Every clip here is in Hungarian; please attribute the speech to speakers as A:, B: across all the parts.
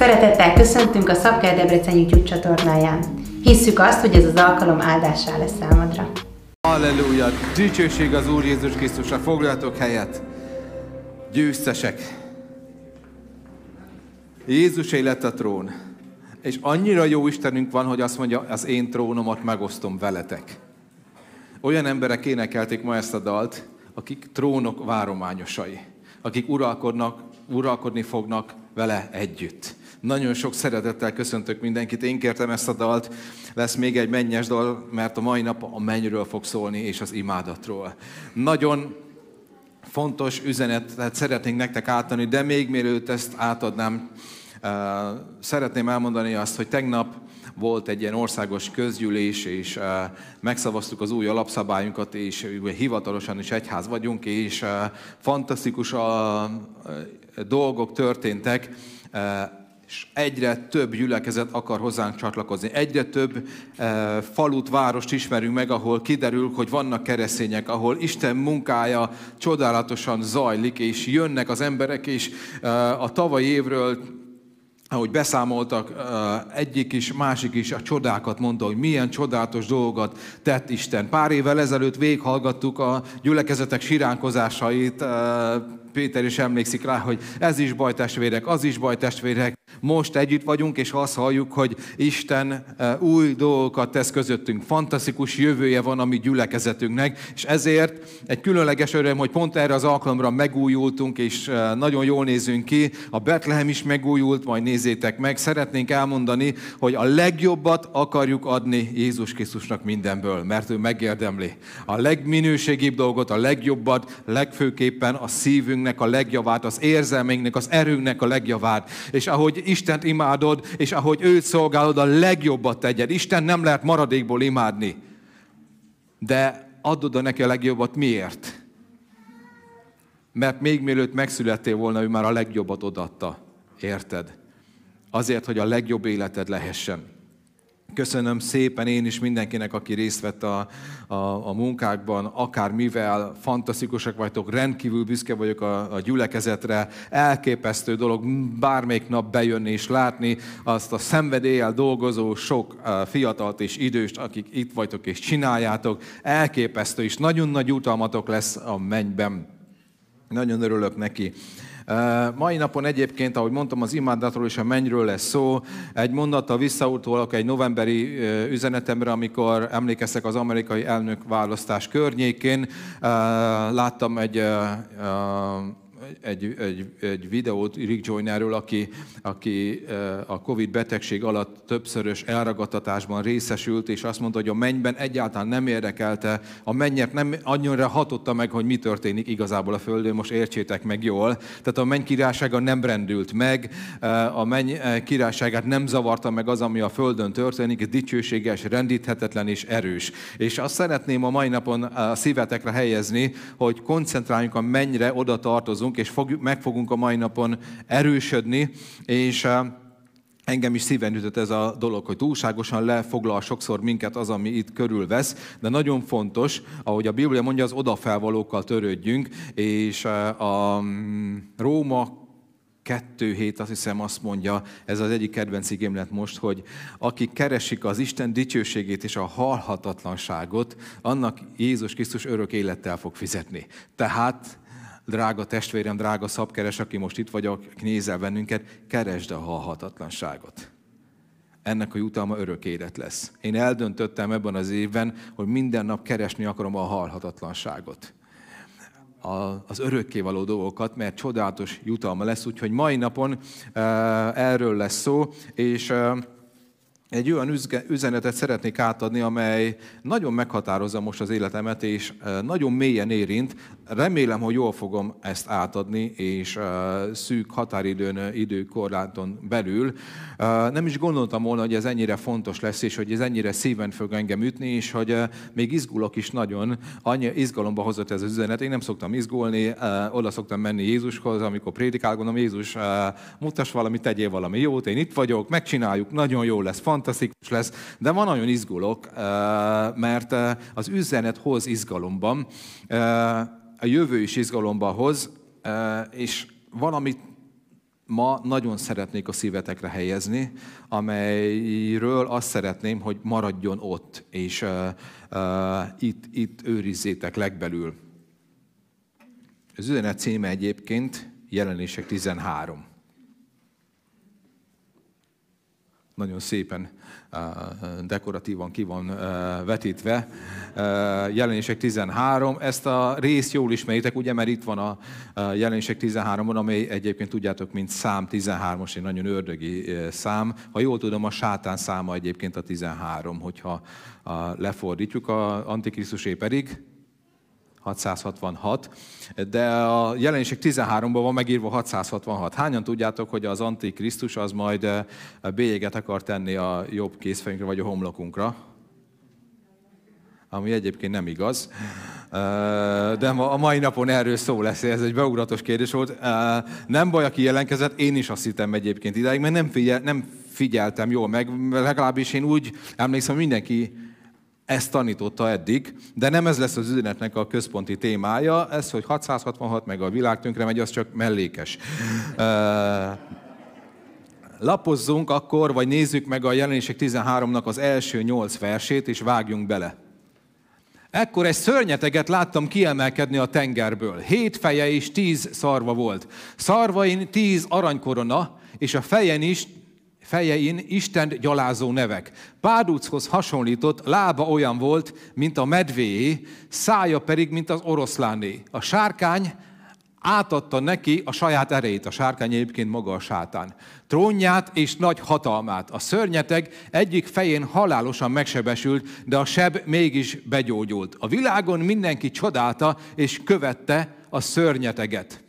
A: Szeretettel köszöntünk a Szabker Debrecen YouTube csatornáján. Hisszük azt, hogy ez az alkalom áldásá lesz számodra.
B: Halleluja! Dicsőség az Úr Jézus Krisztusra! Foglaljatok helyet! Győztesek! Jézus élet a trón. És annyira jó Istenünk van, hogy azt mondja, az én trónomat megosztom veletek. Olyan emberek énekelték ma ezt a dalt, akik trónok várományosai, akik uralkodnak, uralkodni fognak vele együtt. Nagyon sok szeretettel köszöntök mindenkit. Én kértem ezt a dalt. Lesz még egy mennyes dal, mert a mai nap a mennyről fog szólni, és az imádatról. Nagyon fontos üzenetet szeretnénk nektek átadni, de még mielőtt ezt átadnám, szeretném elmondani azt, hogy tegnap volt egy ilyen országos közgyűlés, és megszavaztuk az új alapszabályunkat, és hivatalosan is egyház vagyunk, és fantasztikus a dolgok történtek és egyre több gyülekezet akar hozzánk csatlakozni. Egyre több e, falut, várost ismerünk meg, ahol kiderül, hogy vannak keresztények, ahol Isten munkája csodálatosan zajlik, és jönnek az emberek, és e, a tavalyi évről ahogy beszámoltak, egyik is, másik is a csodákat mondta, hogy milyen csodálatos dolgokat tett Isten. Pár évvel ezelőtt véghallgattuk a gyülekezetek siránkozásait, Péter is emlékszik rá, hogy ez is baj testvérek, az is baj testvérek. Most együtt vagyunk, és azt halljuk, hogy Isten új dolgokat tesz közöttünk. Fantasztikus jövője van a mi gyülekezetünknek, és ezért egy különleges öröm, hogy pont erre az alkalomra megújultunk, és nagyon jól nézünk ki. A Betlehem is megújult, majd nézzétek meg. Szeretnénk elmondani, hogy a legjobbat akarjuk adni Jézus Krisztusnak mindenből, mert ő megérdemli. A legminőségibb dolgot, a legjobbat, legfőképpen a szívünk szívünknek a legjavát, az érzelmeinknek, az erőnknek a legjavát. És ahogy Istent imádod, és ahogy őt szolgálod, a legjobbat tegyed. Isten nem lehet maradékból imádni. De adod a neki a legjobbat miért? Mert még mielőtt megszülettél volna, ő már a legjobbat odatta. Érted? Azért, hogy a legjobb életed lehessen. Köszönöm szépen én is mindenkinek, aki részt vett a, a, a munkákban, akár mivel, fantasztikusak vagytok, rendkívül büszke vagyok a, a gyülekezetre, elképesztő dolog bármelyik nap bejönni és látni azt a szenvedéllyel dolgozó sok fiatalt és időst, akik itt vagytok és csináljátok, elképesztő, és nagyon nagy utalmatok lesz a mennyben. Nagyon örülök neki. Mai napon egyébként, ahogy mondtam, az imádatról és a mennyről lesz szó. Egy mondattal visszautolok egy novemberi üzenetemre, amikor emlékeztek az amerikai elnök választás környékén. Láttam egy egy, egy, egy videót Rick Joynerről, aki, aki a Covid betegség alatt többszörös elragadtatásban részesült, és azt mondta, hogy a mennyben egyáltalán nem érdekelte, a mennyet nem annyira hatotta meg, hogy mi történik igazából a Földön, most értsétek meg jól. Tehát a menny királysága nem rendült meg, a menny királyságát nem zavarta meg az, ami a Földön történik, dicsőséges, rendíthetetlen és erős. És azt szeretném a mai napon a szívetekre helyezni, hogy koncentráljunk a mennyre oda tartozunk, és fog, meg fogunk a mai napon erősödni, és eh, engem is szíven ütött ez a dolog, hogy túlságosan lefoglal sokszor minket az, ami itt körülvesz, de nagyon fontos, ahogy a Biblia mondja, az odafelvalókkal törődjünk, és eh, a mm, Róma kettő hét, azt hiszem azt mondja, ez az egyik kedvenc igém lett most, hogy akik keresik az Isten dicsőségét és a halhatatlanságot, annak Jézus Krisztus örök élettel fog fizetni. Tehát drága testvérem, drága szabkeres, aki most itt vagy, aki nézel bennünket, keresd a halhatatlanságot. Ennek a jutalma örök élet lesz. Én eldöntöttem ebben az évben, hogy minden nap keresni akarom a halhatatlanságot. A, az örökkévaló dolgokat, mert csodálatos jutalma lesz, úgyhogy mai napon uh, erről lesz szó, és uh, egy olyan üzenetet szeretnék átadni, amely nagyon meghatározza most az életemet, és nagyon mélyen érint. Remélem, hogy jól fogom ezt átadni, és szűk határidőn, időkorláton belül. Nem is gondoltam volna, hogy ez ennyire fontos lesz, és hogy ez ennyire szíven fog engem ütni, és hogy még izgulok is nagyon. Annyi izgalomba hozott ez az üzenet. Én nem szoktam izgulni, oda szoktam menni Jézushoz, amikor prédikál, gondolom, Jézus, mutass valamit, tegyél valami jót, én itt vagyok, megcsináljuk, nagyon jó lesz, fantasztikus lesz, de van nagyon izgulok, mert az üzenet hoz izgalomban, a jövő is izgalomba hoz, és valamit ma nagyon szeretnék a szívetekre helyezni, amelyről azt szeretném, hogy maradjon ott, és itt, itt őrizzétek legbelül. Az üzenet címe egyébként jelenések 13. Nagyon szépen dekoratívan ki van vetítve. Jelenések 13. Ezt a részt jól ismeritek, ugye, mert itt van a jelenések 13-on, amely egyébként tudjátok, mint szám 13-os, egy nagyon ördögi szám. Ha jól tudom, a sátán száma egyébként a 13, hogyha lefordítjuk, a Antikrisztusé pedig 666, de a jelenések 13-ban van megírva 666. Hányan tudjátok, hogy az Antikrisztus az majd eh, bélyeget akar tenni a jobb kézfejünkre vagy a homlokunkra? Ami egyébként nem igaz. Eh, de a mai napon erről szó lesz, ez egy beugratos kérdés volt. Eh, nem baj, aki jelentkezett, én is azt hittem egyébként idáig, mert nem, figyel, nem figyeltem jól meg, legalábbis én úgy emlékszem, mindenki ezt tanította eddig, de nem ez lesz az üzenetnek a központi témája. Ez, hogy 666 meg a világ tönkre megy, az csak mellékes. Lapozzunk akkor, vagy nézzük meg a jelenések 13-nak az első nyolc versét, és vágjunk bele. Ekkor egy szörnyeteget láttam kiemelkedni a tengerből. Hét feje és tíz szarva volt. Szarvain tíz aranykorona, és a fejen is fejein Isten gyalázó nevek. Pádúchoz hasonlított, lába olyan volt, mint a medvéé, szája pedig, mint az oroszláné. A sárkány átadta neki a saját erejét, a sárkány egyébként maga a sátán. Trónját és nagy hatalmát. A szörnyeteg egyik fején halálosan megsebesült, de a seb mégis begyógyult. A világon mindenki csodálta és követte a szörnyeteget.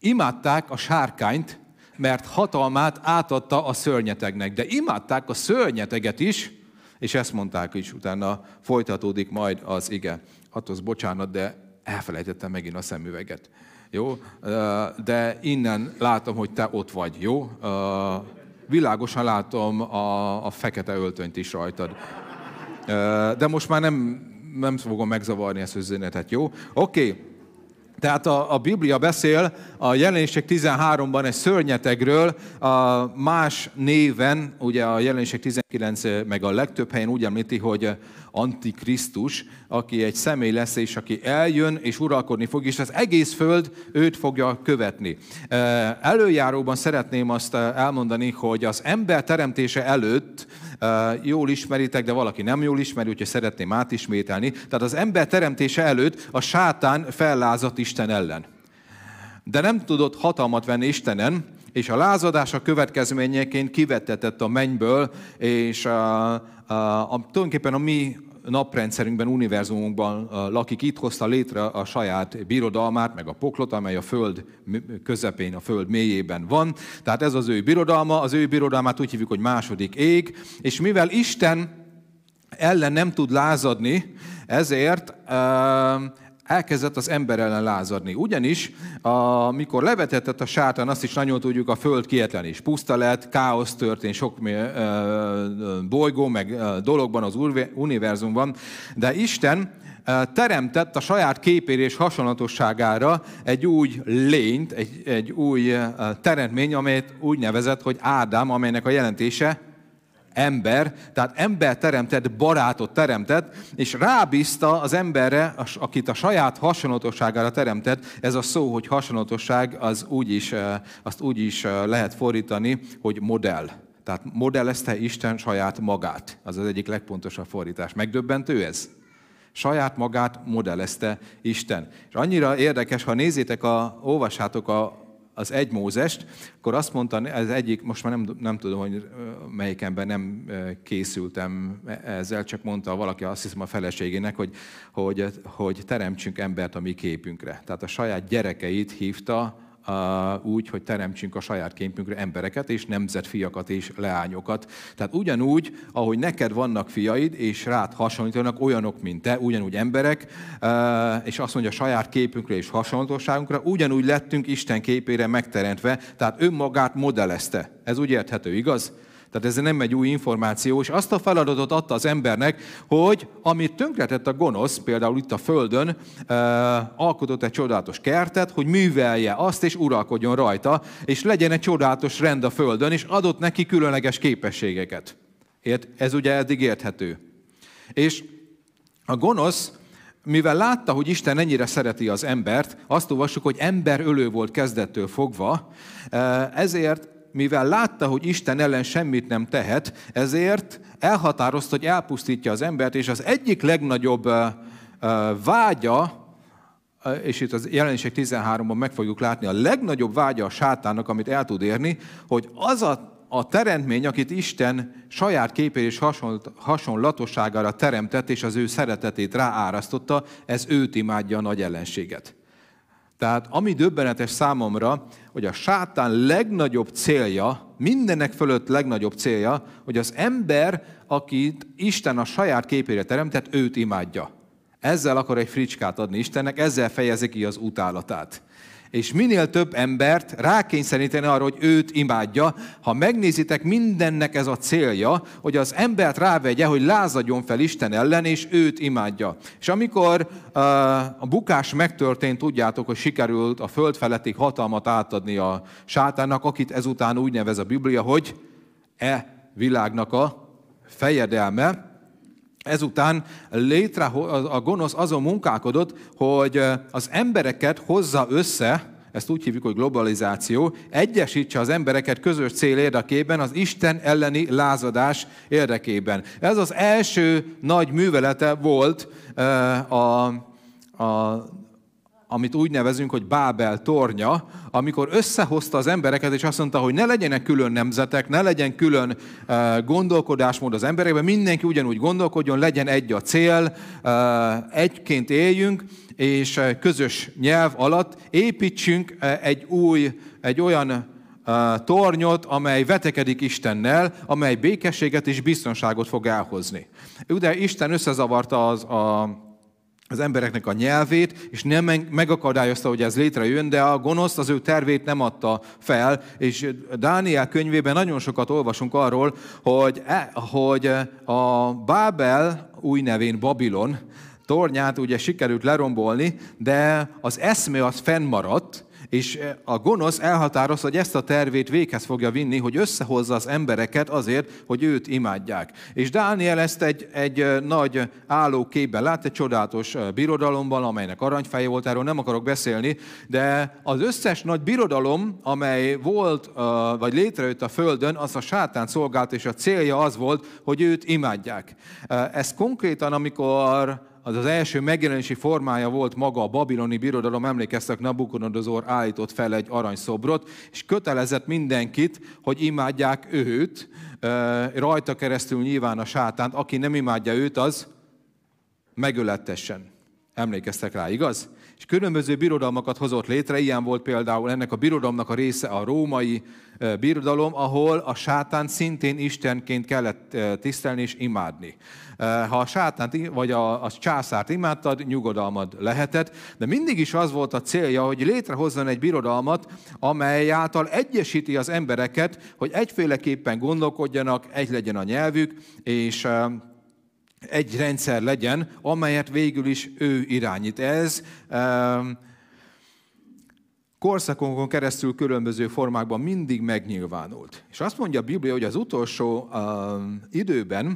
B: Imádták a sárkányt, mert hatalmát átadta a szörnyetegnek. De imádták a szörnyeteget is, és ezt mondták is, utána folytatódik majd az ige. Hatos bocsánat, de elfelejtettem megint a szemüveget. Jó? De innen látom, hogy te ott vagy, jó? Világosan látom a, a fekete öltönyt is rajtad. De most már nem, nem fogom megzavarni ezt az üzenetet, jó? Oké. Okay. Tehát a, a Biblia beszél a jelenések 13-ban egy szörnyetegről, a más néven, ugye a jelenések 19 meg a legtöbb helyen úgy említi, hogy Antikrisztus, aki egy személy lesz, és aki eljön és uralkodni fog, és az egész föld őt fogja követni. Előjáróban szeretném azt elmondani, hogy az ember teremtése előtt jól ismeritek, de valaki nem jól ismeri, úgyhogy szeretném átismételni. Tehát az ember teremtése előtt a sátán fellázadt Isten ellen. De nem tudott hatalmat venni Istenen, és a lázadása következményeként kivettetett a mennyből, és a, a, a, tulajdonképpen a mi naprendszerünkben, univerzumunkban lakik, itt hozta létre a saját birodalmát, meg a poklot, amely a föld közepén, a föld mélyében van. Tehát ez az ő birodalma, az ő birodalmát úgy hívjuk, hogy második ég, és mivel Isten ellen nem tud lázadni, ezért elkezdett az ember ellen lázadni. Ugyanis, amikor levetetett a sátán, azt is nagyon tudjuk, a föld kietlen és puszta lett, káosz történt sok bolygó, meg dologban az univerzumban, de Isten teremtett a saját képére és hasonlatosságára egy új lényt, egy, egy új teremtmény, amelyet úgy nevezett, hogy Ádám, amelynek a jelentése ember, tehát ember teremtett, barátot teremtett, és rábízta az emberre, akit a saját hasonlatosságára teremtett, ez a szó, hogy hasonlatosság, az úgy is, azt úgy is lehet fordítani, hogy modell. Tehát modellezte Isten saját magát. Az az egyik legpontosabb fordítás. Megdöbbentő ez? Saját magát modellezte Isten. És annyira érdekes, ha nézzétek, a, olvassátok a az egy Mózest, akkor azt mondta, ez egyik, most már nem, nem tudom, hogy melyikemben nem készültem ezzel, csak mondta valaki, azt hiszem a feleségének, hogy, hogy, hogy teremtsünk embert a mi képünkre. Tehát a saját gyerekeit hívta úgy, hogy teremtsünk a saját képünkre embereket, és nemzetfiakat és leányokat. Tehát ugyanúgy, ahogy neked vannak fiaid, és rád hasonlítanak olyanok, mint te, ugyanúgy emberek, és azt mondja, a saját képünkre és hasonlóságunkra, ugyanúgy lettünk Isten képére megteremtve, tehát önmagát modellezte. Ez úgy érthető, igaz? Tehát ez nem egy új információ, és azt a feladatot adta az embernek, hogy amit tönkretett a gonosz, például itt a Földön, eh, alkotott egy csodálatos kertet, hogy művelje azt, és uralkodjon rajta, és legyen egy csodálatos rend a Földön, és adott neki különleges képességeket. Ért? Ez ugye eddig érthető. És a gonosz, mivel látta, hogy Isten ennyire szereti az embert, azt olvassuk, hogy emberölő volt kezdettől fogva, eh, ezért mivel látta, hogy Isten ellen semmit nem tehet, ezért elhatározta, hogy elpusztítja az embert, és az egyik legnagyobb vágya, és itt az jelenések 13-ban meg fogjuk látni, a legnagyobb vágya a sátának, amit el tud érni, hogy az a a teremtmény, akit Isten saját képé és hasonlatosságára teremtett, és az ő szeretetét ráárasztotta, ez őt imádja a nagy ellenséget. Tehát ami döbbenetes számomra, hogy a sátán legnagyobb célja, mindennek fölött legnagyobb célja, hogy az ember, akit Isten a saját képére teremtett, őt imádja. Ezzel akar egy fricskát adni Istennek, ezzel fejezi ki az utálatát és minél több embert rákényszeríteni arra, hogy őt imádja. Ha megnézitek, mindennek ez a célja, hogy az embert rávegye, hogy lázadjon fel Isten ellen, és őt imádja. És amikor uh, a bukás megtörtént, tudjátok, hogy sikerült a föld feletti hatalmat átadni a sátánnak, akit ezután úgy nevez a Biblia, hogy e világnak a fejedelme, Ezután létre a gonosz azon munkálkodott, hogy az embereket hozza össze, ezt úgy hívjuk, hogy globalizáció, egyesítse az embereket közös cél érdekében, az Isten elleni lázadás érdekében. Ez az első nagy művelete volt a, a amit úgy nevezünk, hogy Bábel tornya, amikor összehozta az embereket, és azt mondta, hogy ne legyenek külön nemzetek, ne legyen külön uh, gondolkodásmód az emberekben, mindenki ugyanúgy gondolkodjon, legyen egy a cél, uh, egyként éljünk, és uh, közös nyelv alatt építsünk egy új, egy olyan tornyot, amely vetekedik Istennel, amely békességet és biztonságot fog elhozni. Ugye Isten összezavarta az a az embereknek a nyelvét, és nem megakadályozta, hogy ez létrejön, de a gonosz az ő tervét nem adta fel, és Dániel könyvében nagyon sokat olvasunk arról, hogy, e, hogy a Bábel, új nevén Babilon, tornyát ugye sikerült lerombolni, de az eszme az fennmaradt, és eh, a gonosz elhatározza, hogy ezt a tervét véghez fogja vinni, hogy összehozza az embereket azért, hogy őt imádják. És Dániel ezt egy, egy eh, nagy állóképben lát, egy csodálatos eh, birodalomban, amelynek aranyfeje volt, erről nem akarok beszélni, de az összes nagy birodalom, amely volt, vagy létrejött a Földön, az a sátán szolgált, és a célja az volt, hogy őt imádják. Ez konkrétan, amikor az az első megjelenési formája volt maga a babiloni birodalom, emlékeztek, Nabukodonozor állított fel egy aranyszobrot, és kötelezett mindenkit, hogy imádják őt, rajta keresztül nyilván a sátánt, aki nem imádja őt, az megöletessen. Emlékeztek rá, igaz? És különböző birodalmakat hozott létre, ilyen volt például ennek a birodalomnak a része a római birodalom, ahol a sátán szintén istenként kellett tisztelni és imádni. Ha a sátánt vagy a, a császárt imádtad, nyugodalmad lehetett, de mindig is az volt a célja, hogy létrehozzon egy birodalmat, amely által egyesíti az embereket, hogy egyféleképpen gondolkodjanak, egy legyen a nyelvük, és egy rendszer legyen, amelyet végül is ő irányít. Ez korszakokon keresztül különböző formákban mindig megnyilvánult. És azt mondja a Biblia, hogy az utolsó uh, időben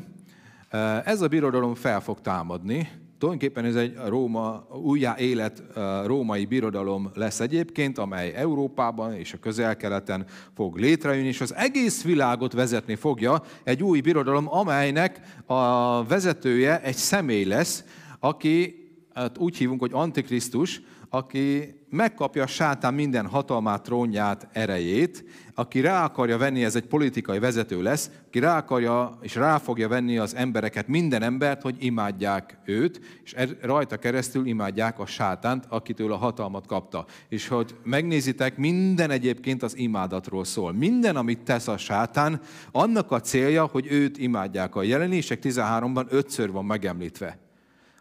B: uh, ez a birodalom fel fog támadni, Tulajdonképpen ez egy Róma, újjá élet római birodalom lesz egyébként, amely Európában és a közel-keleten fog létrejönni, és az egész világot vezetni fogja egy új birodalom, amelynek a vezetője egy személy lesz, aki hát úgy hívunk, hogy Antikrisztus, aki megkapja sátán minden hatalmát, trónját, erejét, aki rá akarja venni, ez egy politikai vezető lesz, aki rá akarja és rá fogja venni az embereket, minden embert, hogy imádják őt, és er, rajta keresztül imádják a sátánt, akitől a hatalmat kapta. És hogy megnézitek, minden egyébként az imádatról szól. Minden, amit tesz a sátán, annak a célja, hogy őt imádják. A jelenések 13-ban ötször van megemlítve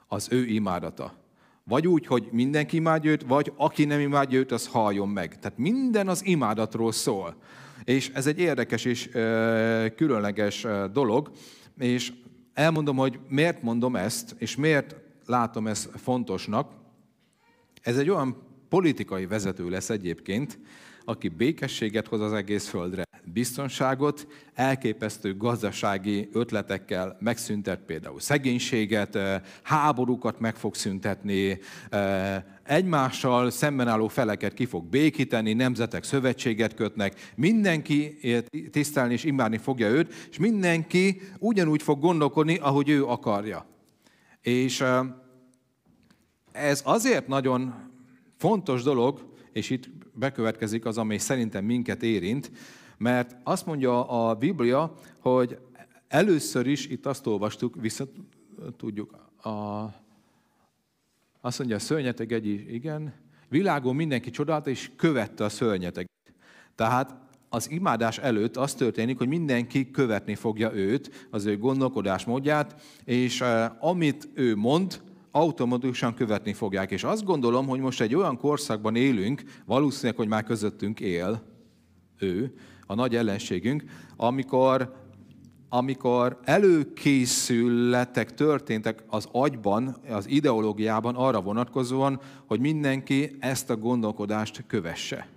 B: az ő imádata. Vagy úgy, hogy mindenki imádja őt, vagy aki nem imádja őt, az halljon meg. Tehát minden az imádatról szól. És ez egy érdekes és különleges dolog, és elmondom, hogy miért mondom ezt, és miért látom ezt fontosnak. Ez egy olyan politikai vezető lesz egyébként, aki békességet hoz az egész földre, biztonságot, elképesztő gazdasági ötletekkel megszüntet például szegénységet, háborúkat meg fog szüntetni, egymással szemben álló feleket ki fog békíteni, nemzetek szövetséget kötnek, mindenki tisztelni és imádni fogja őt, és mindenki ugyanúgy fog gondolkodni, ahogy ő akarja. És ez azért nagyon fontos dolog, és itt bekövetkezik az, amely szerintem minket érint, mert azt mondja a Biblia, hogy először is itt azt olvastuk, vissza tudjuk, a, azt mondja, a szörnyeteg egy, igen, világon mindenki csodálta, és követte a szörnyeteget. Tehát az imádás előtt az történik, hogy mindenki követni fogja őt, az ő gondolkodás módját, és uh, amit ő mond, automatikusan követni fogják. És azt gondolom, hogy most egy olyan korszakban élünk, valószínűleg, hogy már közöttünk él ő, a nagy ellenségünk, amikor, amikor előkészületek történtek az agyban, az ideológiában arra vonatkozóan, hogy mindenki ezt a gondolkodást kövesse.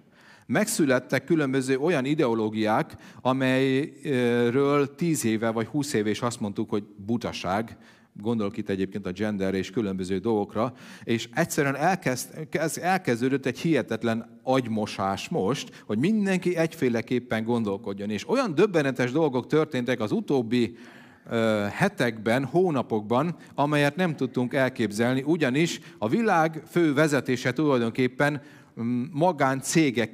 B: Megszülettek különböző olyan ideológiák, amelyről tíz éve vagy húsz éve is azt mondtuk, hogy butaság, gondolok itt egyébként a gender és különböző dolgokra, és egyszerűen elkezd, elkezdődött egy hihetetlen agymosás most, hogy mindenki egyféleképpen gondolkodjon. És olyan döbbenetes dolgok történtek az utóbbi hetekben, hónapokban, amelyet nem tudtunk elképzelni, ugyanis a világ fő vezetése tulajdonképpen mm, magáncégek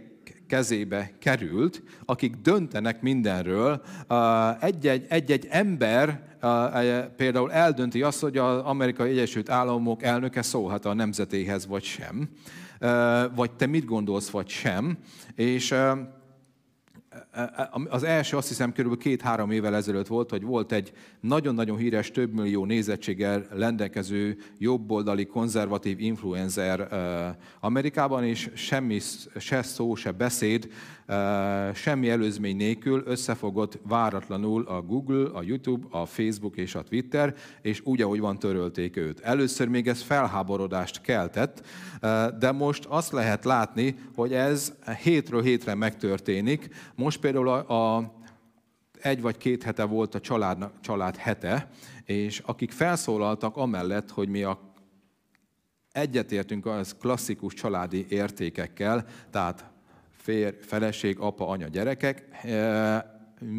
B: kezébe került, akik döntenek mindenről. Egy-egy ember például eldönti azt, hogy az Amerikai Egyesült Államok elnöke szólhat a nemzetéhez, vagy sem. Vagy te mit gondolsz, vagy sem. És az első azt hiszem körülbelül két-három évvel ezelőtt volt, hogy volt egy nagyon-nagyon híres, több millió nézettséggel rendelkező jobboldali konzervatív influencer Amerikában, és semmi, se szó, se beszéd semmi előzmény nélkül összefogott váratlanul a Google, a YouTube, a Facebook és a Twitter, és úgy, ahogy van, törölték őt. Először még ez felháborodást keltett, de most azt lehet látni, hogy ez hétről hétre megtörténik. Most például a, a egy vagy két hete volt a család, család hete, és akik felszólaltak amellett, hogy mi a egyetértünk az klasszikus családi értékekkel, tehát férj, feleség, apa, anya, gyerekek.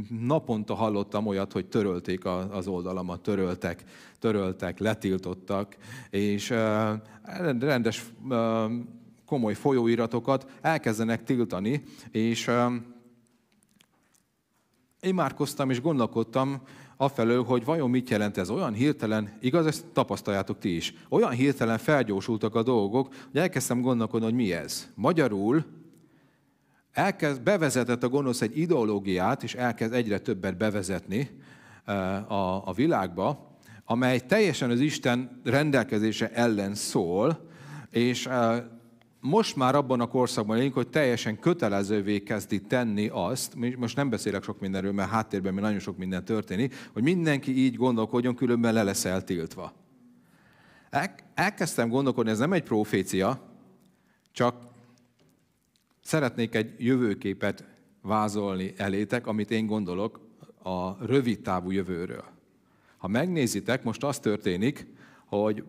B: Naponta hallottam olyat, hogy törölték az oldalamat, töröltek, töröltek, letiltottak, és rendes komoly folyóiratokat elkezdenek tiltani, és imádkoztam és gondolkodtam afelől, hogy vajon mit jelent ez. Olyan hirtelen, igaz, ezt tapasztaljátok ti is, olyan hirtelen felgyorsultak a dolgok, hogy elkezdtem gondolkodni, hogy mi ez. Magyarul elkezd, bevezetett a gonosz egy ideológiát, és elkezd egyre többet bevezetni a, a világba, amely teljesen az Isten rendelkezése ellen szól, és most már abban a korszakban élünk, hogy teljesen kötelezővé kezdi tenni azt, most nem beszélek sok mindenről, mert háttérben még nagyon sok minden történik, hogy mindenki így gondolkodjon, különben le lesz eltiltva. elkezdtem gondolkodni, ez nem egy profécia, csak Szeretnék egy jövőképet vázolni elétek, amit én gondolok a rövid távú jövőről. Ha megnézitek, most az történik, hogy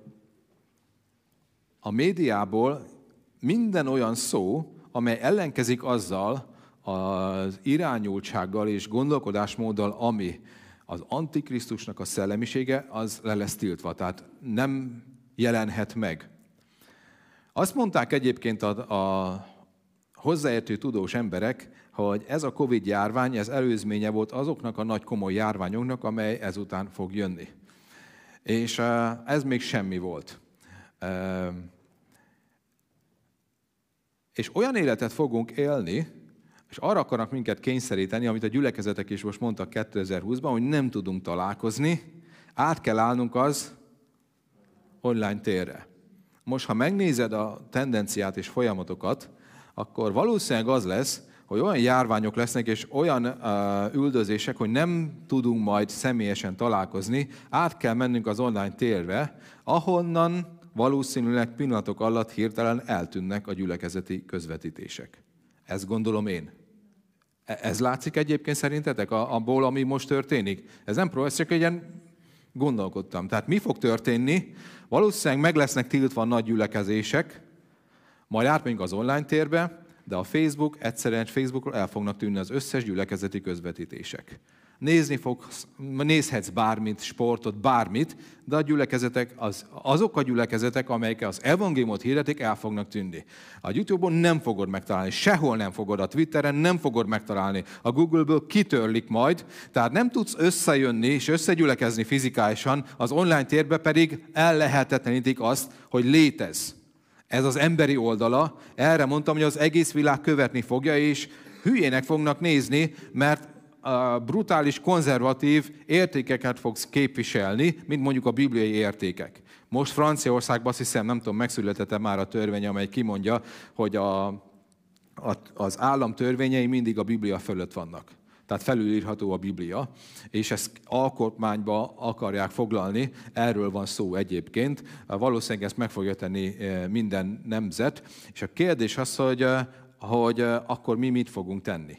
B: a médiából minden olyan szó, amely ellenkezik azzal az irányultsággal és gondolkodásmóddal, ami az Antikrisztusnak a szellemisége, az le lesz tiltva, tehát nem jelenhet meg. Azt mondták egyébként a, a hozzáértő tudós emberek, hogy ez a Covid járvány, ez előzménye volt azoknak a nagy komoly járványoknak, amely ezután fog jönni. És ez még semmi volt. És olyan életet fogunk élni, és arra akarnak minket kényszeríteni, amit a gyülekezetek is most mondtak 2020-ban, hogy nem tudunk találkozni, át kell állnunk az online térre. Most, ha megnézed a tendenciát és folyamatokat, akkor valószínűleg az lesz, hogy olyan járványok lesznek, és olyan uh, üldözések, hogy nem tudunk majd személyesen találkozni, át kell mennünk az online térre, ahonnan valószínűleg pillanatok alatt hirtelen eltűnnek a gyülekezeti közvetítések. Ezt gondolom én. E, ez látszik egyébként szerintetek abból, ami most történik? Ez nem pro, ez csak egy ilyen gondolkodtam. Tehát mi fog történni? Valószínűleg meg lesznek tiltva nagy gyülekezések, majd átmegyünk az online térbe, de a Facebook, egyszerűen Facebookról el fognak tűnni az összes gyülekezeti közvetítések. Nézni fogsz, nézhetsz bármit, sportot, bármit, de a gyülekezetek, az, azok a gyülekezetek, amelyek az evangéliumot hirdetik, el fognak tűnni. A YouTube-on nem fogod megtalálni, sehol nem fogod, a Twitteren nem fogod megtalálni, a Google-ből kitörlik majd, tehát nem tudsz összejönni és összegyülekezni fizikálisan, az online térbe pedig ellehetetlenítik azt, hogy létez. Ez az emberi oldala. Erre mondtam, hogy az egész világ követni fogja, és hülyének fognak nézni, mert a brutális, konzervatív értékeket fogsz képviselni, mint mondjuk a bibliai értékek. Most Franciaországban azt hiszem, nem tudom, megszületett már a törvény, amely kimondja, hogy a, a, az állam törvényei mindig a Biblia fölött vannak. Tehát felülírható a Biblia, és ezt alkotmányba akarják foglalni, erről van szó egyébként. Valószínűleg ezt meg fogja tenni eh, minden nemzet, és a kérdés az, hogy, eh, hogy eh, akkor mi mit fogunk tenni.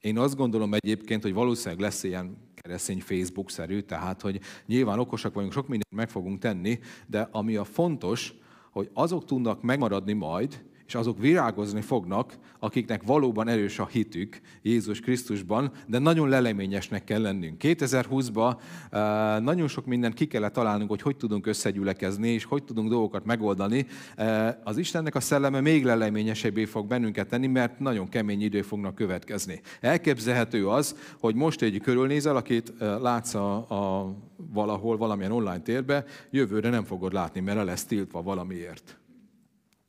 B: Én azt gondolom egyébként, hogy valószínűleg lesz ilyen keresztény Facebook-szerű, tehát hogy nyilván okosak vagyunk, sok mindent meg fogunk tenni, de ami a fontos, hogy azok tudnak megmaradni majd, és azok virágozni fognak, akiknek valóban erős a hitük Jézus Krisztusban, de nagyon leleményesnek kell lennünk. 2020-ban eh, nagyon sok mindent ki kellett találnunk, hogy hogy tudunk összegyülekezni, és hogy tudunk dolgokat megoldani. Eh, az Istennek a szelleme még leleményesebbé fog bennünket tenni, mert nagyon kemény idő fognak következni. Elképzelhető az, hogy most egy körülnézel, akit eh, látsz a, a valahol, valamilyen online térbe, jövőre nem fogod látni, mert el lesz tiltva valamiért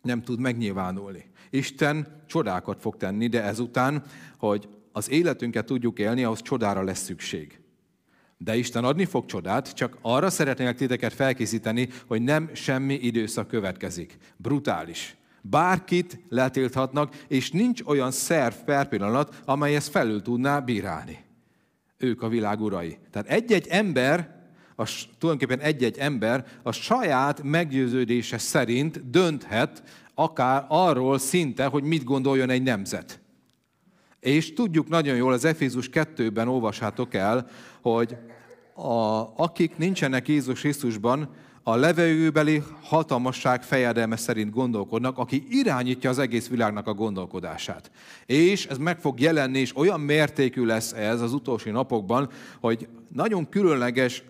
B: nem tud megnyilvánulni. Isten csodákat fog tenni, de ezután, hogy az életünket tudjuk élni, ahhoz csodára lesz szükség. De Isten adni fog csodát, csak arra szeretnék titeket felkészíteni, hogy nem semmi időszak következik. Brutális. Bárkit letilthatnak, és nincs olyan szerv per pillanat, amely ezt felül tudná bírálni. Ők a világ urai. Tehát egy-egy ember a, tulajdonképpen egy-egy ember a saját meggyőződése szerint dönthet akár arról szinte, hogy mit gondoljon egy nemzet. És tudjuk nagyon jól, az Efézus 2-ben olvashátok el, hogy a, akik nincsenek Jézus Krisztusban, a levegőbeli hatalmasság fejedelme szerint gondolkodnak, aki irányítja az egész világnak a gondolkodását. És ez meg fog jelenni, és olyan mértékű lesz ez az utolsó napokban, hogy nagyon különleges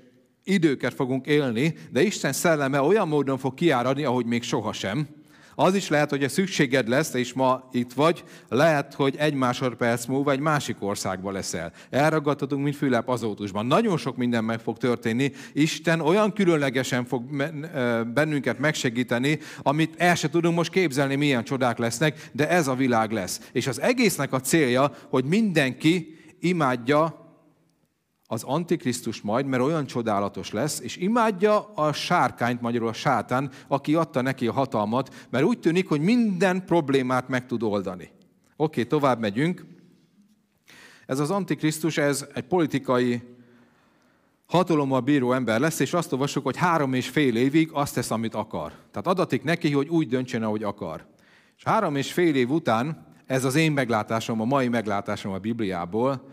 B: időket fogunk élni, de Isten szelleme olyan módon fog kiáradni, ahogy még sohasem. Az is lehet, hogy a szükséged lesz, és ma itt vagy, lehet, hogy egy másodperc múlva egy másik országba leszel. Elragadhatunk, mint Fülep azótusban. Nagyon sok minden meg fog történni. Isten olyan különlegesen fog bennünket megsegíteni, amit el se tudunk most képzelni, milyen csodák lesznek, de ez a világ lesz. És az egésznek a célja, hogy mindenki imádja az Antikrisztus majd, mert olyan csodálatos lesz, és imádja a sárkányt, magyarul a sátán, aki adta neki a hatalmat, mert úgy tűnik, hogy minden problémát meg tud oldani. Oké, tovább megyünk. Ez az Antikrisztus, ez egy politikai hatalommal bíró ember lesz, és azt olvassuk, hogy három és fél évig azt tesz, amit akar. Tehát adatik neki, hogy úgy döntsön, ahogy akar. És három és fél év után, ez az én meglátásom, a mai meglátásom a Bibliából,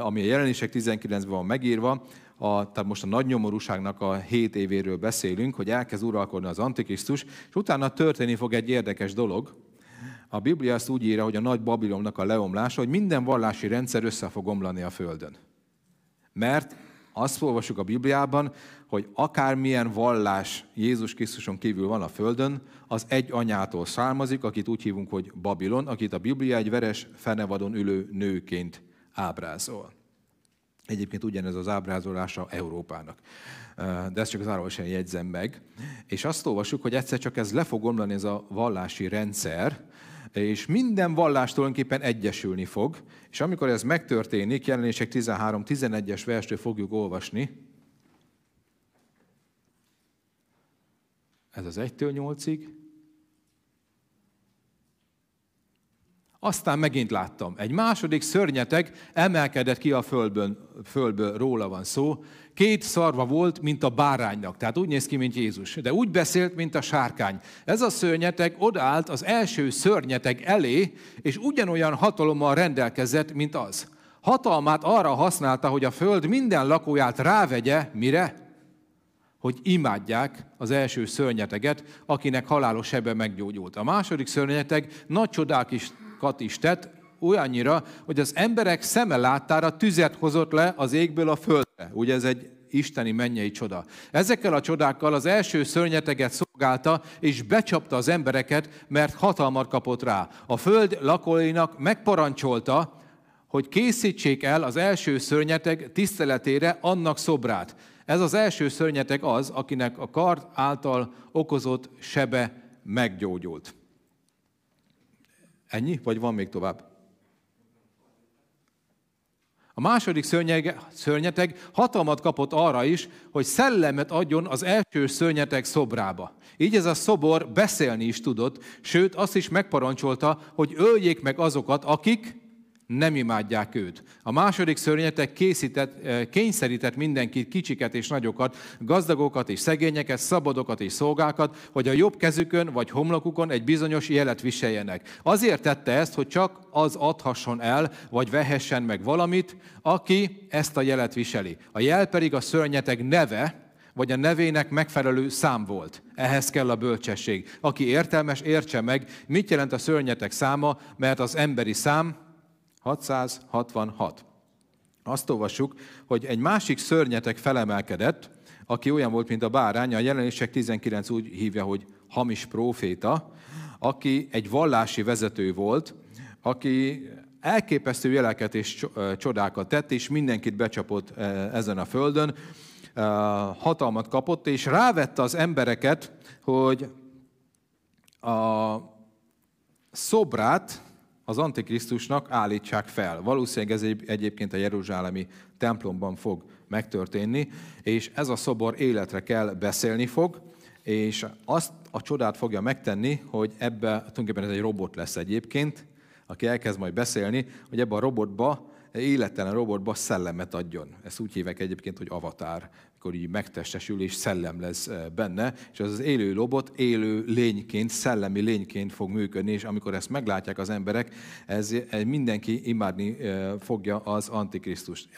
B: ami a jelenések 19-ben van megírva, a, tehát most a nagy nyomorúságnak a hét évéről beszélünk, hogy elkezd uralkodni az Antikrisztus, és utána történni fog egy érdekes dolog. A Biblia azt úgy írja, hogy a nagy Babilonnak a leomlása, hogy minden vallási rendszer össze fog omlani a Földön. Mert azt olvasjuk a Bibliában, hogy akármilyen vallás Jézus Krisztuson kívül van a Földön, az egy anyától származik, akit úgy hívunk, hogy Babilon, akit a Biblia egy veres fenevadon ülő nőként ábrázol. Egyébként ugyanez az ábrázolása Európának. De ezt csak áramosan jegyzem meg. És azt olvasjuk, hogy egyszer csak ez le fog omlani ez a vallási rendszer, és minden vallás tulajdonképpen egyesülni fog, és amikor ez megtörténik, jelenések 13-11-es verstől fogjuk olvasni, ez az 1-től 8-ig, Aztán megint láttam. Egy második szörnyeteg emelkedett ki a földből, földből, róla van szó. Két szarva volt, mint a báránynak, tehát úgy néz ki, mint Jézus, de úgy beszélt, mint a sárkány. Ez a szörnyeteg odállt az első szörnyeteg elé, és ugyanolyan hatalommal rendelkezett, mint az. Hatalmát arra használta, hogy a föld minden lakóját rávegye, mire? hogy imádják az első szörnyeteget, akinek halálos sebe meggyógyult. A második szörnyeteg nagy csodákat is tett, olyannyira, hogy az emberek szeme láttára tüzet hozott le az égből a földre. Ugye ez egy isteni mennyei csoda. Ezekkel a csodákkal az első szörnyeteget szolgálta, és becsapta az embereket, mert hatalmat kapott rá. A föld lakóinak megparancsolta, hogy készítsék el az első szörnyeteg tiszteletére annak szobrát. Ez az első szörnyeteg az, akinek a kard által okozott sebe meggyógyult. Ennyi? Vagy van még tovább? A második szörnyeteg hatalmat kapott arra is, hogy szellemet adjon az első szörnyeteg szobrába. Így ez a szobor beszélni is tudott, sőt azt is megparancsolta, hogy öljék meg azokat, akik nem imádják őt. A második szörnyetek készített, eh, kényszerített mindenkit, kicsiket és nagyokat, gazdagokat és szegényeket, szabadokat és szolgákat, hogy a jobb kezükön vagy homlokukon egy bizonyos jelet viseljenek. Azért tette ezt, hogy csak az adhasson el, vagy vehessen meg valamit, aki ezt a jelet viseli. A jel pedig a szörnyeteg neve, vagy a nevének megfelelő szám volt. Ehhez kell a bölcsesség. Aki értelmes, értse meg, mit jelent a szörnyetek száma, mert az emberi szám 666. Azt olvassuk, hogy egy másik szörnyetek felemelkedett, aki olyan volt, mint a bárány, a jelenések 19 úgy hívja, hogy hamis próféta, aki egy vallási vezető volt, aki elképesztő jeleket és csodákat tett, és mindenkit becsapott ezen a földön, hatalmat kapott, és rávette az embereket, hogy a szobrát, az Antikrisztusnak állítsák fel. Valószínűleg ez egyébként a Jeruzsálemi templomban fog megtörténni, és ez a szobor életre kell beszélni fog, és azt a csodát fogja megtenni, hogy ebbe, tulajdonképpen ez egy robot lesz egyébként, aki elkezd majd beszélni, hogy ebbe a robotba élettelen robotba szellemet adjon. Ezt úgy hívják egyébként, hogy avatár, amikor így megtestesül és szellem lesz eh, benne, és az az élő robot élő lényként, szellemi lényként fog működni, és amikor ezt meglátják az emberek, ez, ez mindenki imádni eh, fogja az Antikrisztust.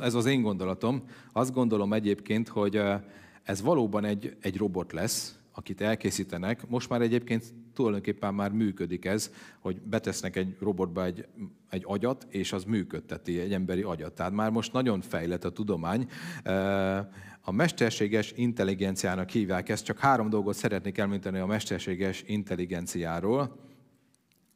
B: Ez az én gondolatom. Azt gondolom egyébként, hogy eh, ez valóban egy, egy robot lesz, akit elkészítenek. Most már egyébként tulajdonképpen már működik ez, hogy betesznek egy robotba egy, egy agyat, és az működteti egy emberi agyat. Tehát már most nagyon fejlett a tudomány. A mesterséges intelligenciának hívják ezt, csak három dolgot szeretnék elmondani a mesterséges intelligenciáról.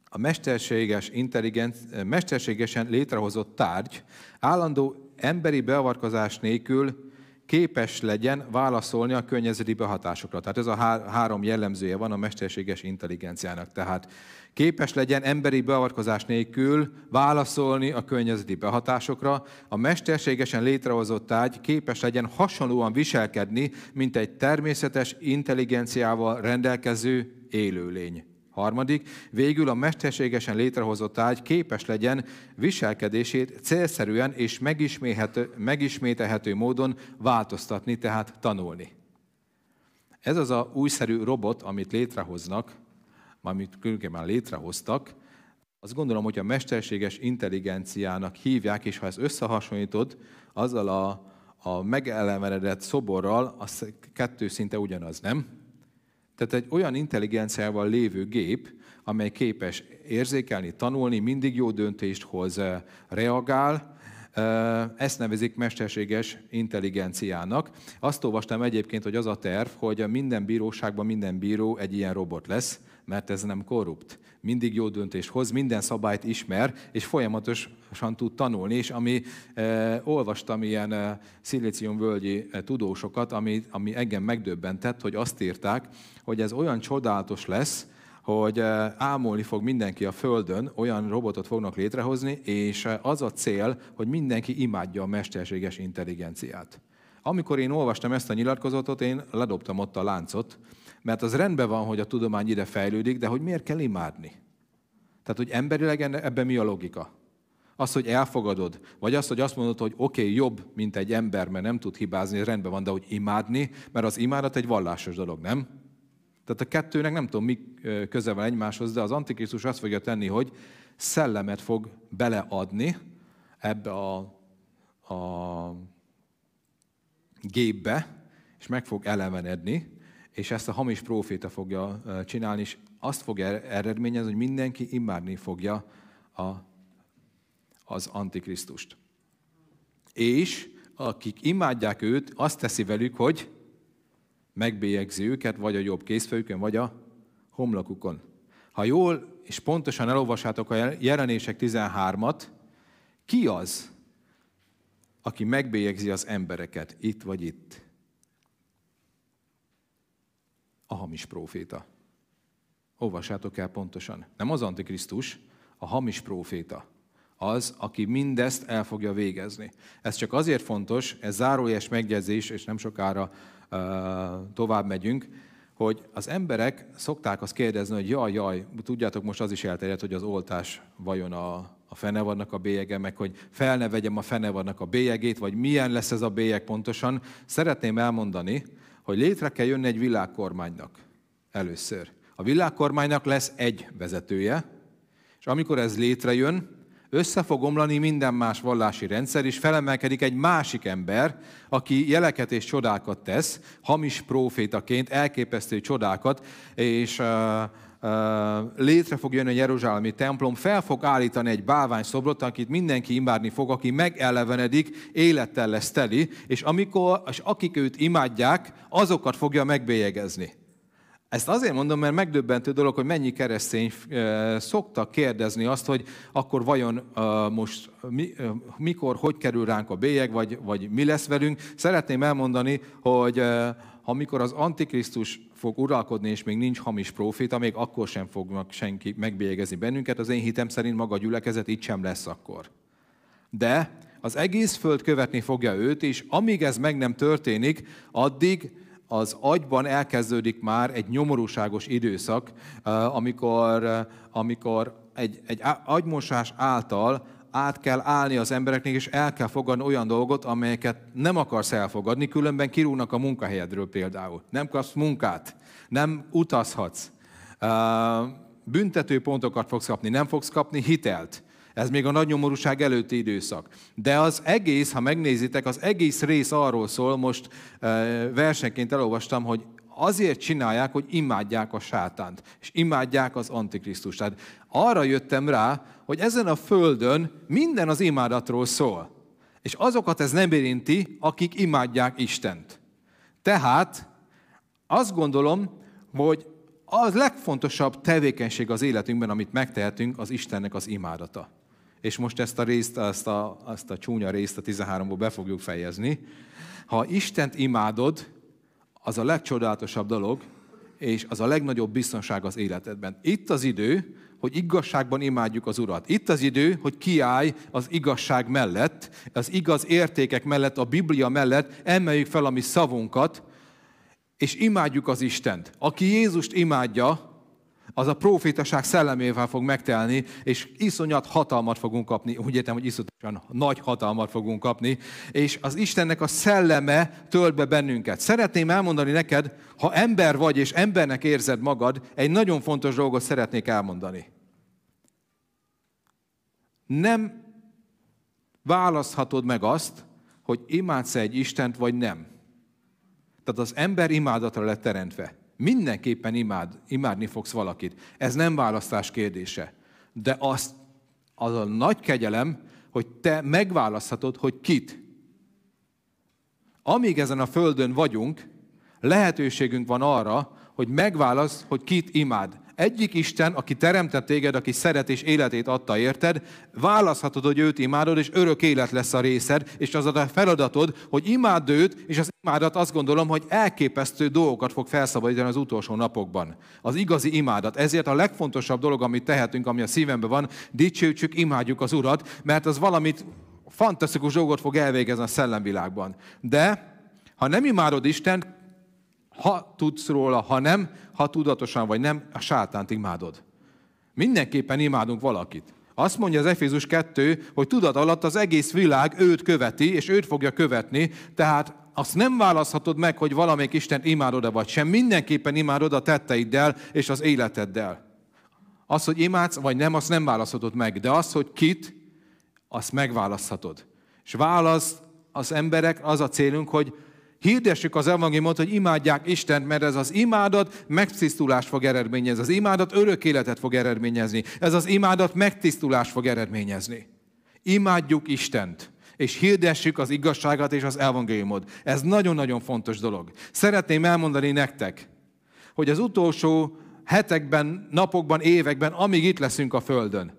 B: A mesterséges intelligenc, mesterségesen létrehozott tárgy állandó emberi beavatkozás nélkül képes legyen válaszolni a környezeti behatásokra. Tehát ez a három jellemzője van a mesterséges intelligenciának. Tehát képes legyen emberi beavatkozás nélkül válaszolni a környezeti behatásokra, a mesterségesen létrehozott tárgy képes legyen hasonlóan viselkedni, mint egy természetes intelligenciával rendelkező élőlény. Harmadik, végül a mesterségesen létrehozott ágy képes legyen viselkedését célszerűen és megismételhető módon változtatni, tehát tanulni. Ez az a újszerű robot, amit létrehoznak, amit különben létrehoztak, azt gondolom, hogy a mesterséges intelligenciának hívják, és ha ezt összehasonlítod azzal a, a megelevenedett szoborral, az kettő szinte ugyanaz, nem? Tehát egy olyan intelligenciával lévő gép, amely képes érzékelni, tanulni, mindig jó döntést hoz, eh, reagál, eh, ezt nevezik mesterséges intelligenciának. Azt olvastam egyébként, hogy az a terv, hogy minden bíróságban minden bíró egy ilyen robot lesz, mert ez nem korrupt. Mindig jó döntést hoz, minden szabályt ismer, és folyamatosan tud tanulni, és ami e, olvastam ilyen e, szilíciumvölgyi e, tudósokat, ami, ami engem megdöbbentett, hogy azt írták, hogy ez olyan csodálatos lesz, hogy ámolni fog mindenki a Földön, olyan robotot fognak létrehozni, és az a cél, hogy mindenki imádja a mesterséges intelligenciát. Amikor én olvastam ezt a nyilatkozatot, én ledobtam ott a láncot, mert az rendben van, hogy a tudomány ide fejlődik, de hogy miért kell imádni? Tehát, hogy emberileg ebben mi a logika? Az, hogy elfogadod, vagy az, hogy azt mondod, hogy oké, okay, jobb, mint egy ember, mert nem tud hibázni, rendben van, de hogy imádni, mert az imádat egy vallásos dolog, nem? Tehát a kettőnek nem tudom, mi köze van egymáshoz, de az Antikrisztus azt fogja tenni, hogy szellemet fog beleadni ebbe a, a gépbe, és meg fog elevenedni, és ezt a hamis próféta fogja csinálni, és azt fogja er-, eredményezni, hogy mindenki imádni fogja a, az Antikrisztust. És akik imádják őt, azt teszi velük, hogy megbélyegzi őket, vagy a jobb kézfejükön, vagy a homlokukon. Ha jól és pontosan elolvassátok a jelenések 13-at, ki az, aki megbélyegzi az embereket itt vagy itt? A hamis próféta. Olvassátok el pontosan. Nem az Antikrisztus, a hamis próféta. Az, aki mindezt el fogja végezni. Ez csak azért fontos, ez zárójeles megjegyzés, és nem sokára uh, tovább megyünk, hogy az emberek szokták azt kérdezni, hogy jaj, jaj, tudjátok, most az is elterjedt, hogy az oltás vajon a, a fene vannak a bélyege, meg hogy fel ne vegyem a fene vannak a bélyegét, vagy milyen lesz ez a bélyeg pontosan. Szeretném elmondani, hogy létre kell jönni egy világkormánynak először. A világkormánynak lesz egy vezetője, és amikor ez létrejön, össze fog omlani minden más vallási rendszer, és felemelkedik egy másik ember, aki jeleket és csodákat tesz, hamis profétaként, elképesztő csodákat, és uh, létre fog jönni a Jeruzsálemi templom, fel fog állítani egy bálvány szobrot, akit mindenki imádni fog, aki megelevenedik, élettel lesz teli, és, amikor, és akik őt imádják, azokat fogja megbélyegezni. Ezt azért mondom, mert megdöbbentő dolog, hogy mennyi keresztény szoktak kérdezni azt, hogy akkor vajon most mikor, hogy kerül ránk a bélyeg, vagy, vagy mi lesz velünk. Szeretném elmondani, hogy amikor az Antikrisztus fog uralkodni, és még nincs hamis proféta, még akkor sem fognak senki megbélyegezni bennünket. Az én hitem szerint maga a gyülekezet itt sem lesz akkor. De az egész föld követni fogja őt, és amíg ez meg nem történik, addig az agyban elkezdődik már egy nyomorúságos időszak, amikor, amikor egy, egy agymosás által át kell állni az embereknek, és el kell fogadni olyan dolgot, amelyeket nem akarsz elfogadni, különben kirúgnak a munkahelyedről például. Nem kapsz munkát, nem utazhatsz, büntető pontokat fogsz kapni, nem fogsz kapni hitelt. Ez még a nagy nyomorúság előtti időszak. De az egész, ha megnézitek, az egész rész arról szól, most versenként elolvastam, hogy azért csinálják, hogy imádják a sátánt, és imádják az antikrisztust. Tehát arra jöttem rá, hogy ezen a földön minden az imádatról szól. És azokat ez nem érinti, akik imádják Istent. Tehát azt gondolom, hogy az legfontosabb tevékenység az életünkben, amit megtehetünk, az Istennek az imádata és most ezt a részt, ezt a, ezt a csúnya részt a 13-ból be fogjuk fejezni. Ha Istent imádod, az a legcsodálatosabb dolog, és az a legnagyobb biztonság az életedben. Itt az idő, hogy igazságban imádjuk az Urat. Itt az idő, hogy kiállj az igazság mellett, az igaz értékek mellett, a Biblia mellett, emeljük fel a mi szavunkat, és imádjuk az Istent. Aki Jézust imádja, az a profétaság szellemével fog megtelni, és iszonyat hatalmat fogunk kapni. Úgy értem, hogy iszonyatosan nagy hatalmat fogunk kapni, és az Istennek a szelleme tölt be bennünket. Szeretném elmondani neked, ha ember vagy, és embernek érzed magad, egy nagyon fontos dolgot szeretnék elmondani. Nem választhatod meg azt, hogy imádsz egy Istent, vagy nem. Tehát az ember imádatra lett teremtve. Mindenképpen imád, imádni fogsz valakit. Ez nem választás kérdése. De azt, az a nagy kegyelem, hogy te megválaszthatod, hogy kit. Amíg ezen a földön vagyunk, lehetőségünk van arra, hogy megválasz, hogy kit imád. Egyik Isten, aki teremtett téged, aki szeret és életét adta érted, választhatod, hogy őt imádod, és örök élet lesz a részed, és az a feladatod, hogy imádd őt, és az imádat azt gondolom, hogy elképesztő dolgokat fog felszabadítani az utolsó napokban. Az igazi imádat. Ezért a legfontosabb dolog, amit tehetünk, ami a szívemben van, dicsőtsük, imádjuk az Urat, mert az valamit fantasztikus dolgot fog elvégezni a szellemvilágban. De ha nem imádod Istent, ha tudsz róla, ha nem, ha tudatosan vagy nem, a sátánt imádod. Mindenképpen imádunk valakit. Azt mondja az Efézus 2, hogy tudat alatt az egész világ őt követi, és őt fogja követni, tehát azt nem választhatod meg, hogy valamelyik Isten imádod-e vagy sem. Mindenképpen imádod a tetteiddel és az életeddel. Az, hogy imádsz, vagy nem, azt nem választhatod meg. De az, hogy kit, azt megválaszthatod. És válasz az emberek, az a célunk, hogy hirdessük az evangéliumot, hogy imádják Istent, mert ez az imádat megtisztulást fog eredményezni. Az imádat örök életet fog eredményezni. Ez az imádat megtisztulást fog eredményezni. Imádjuk Istent és hirdessük az igazságát és az evangéliumot. Ez nagyon-nagyon fontos dolog. Szeretném elmondani nektek, hogy az utolsó hetekben, napokban, években, amíg itt leszünk a Földön,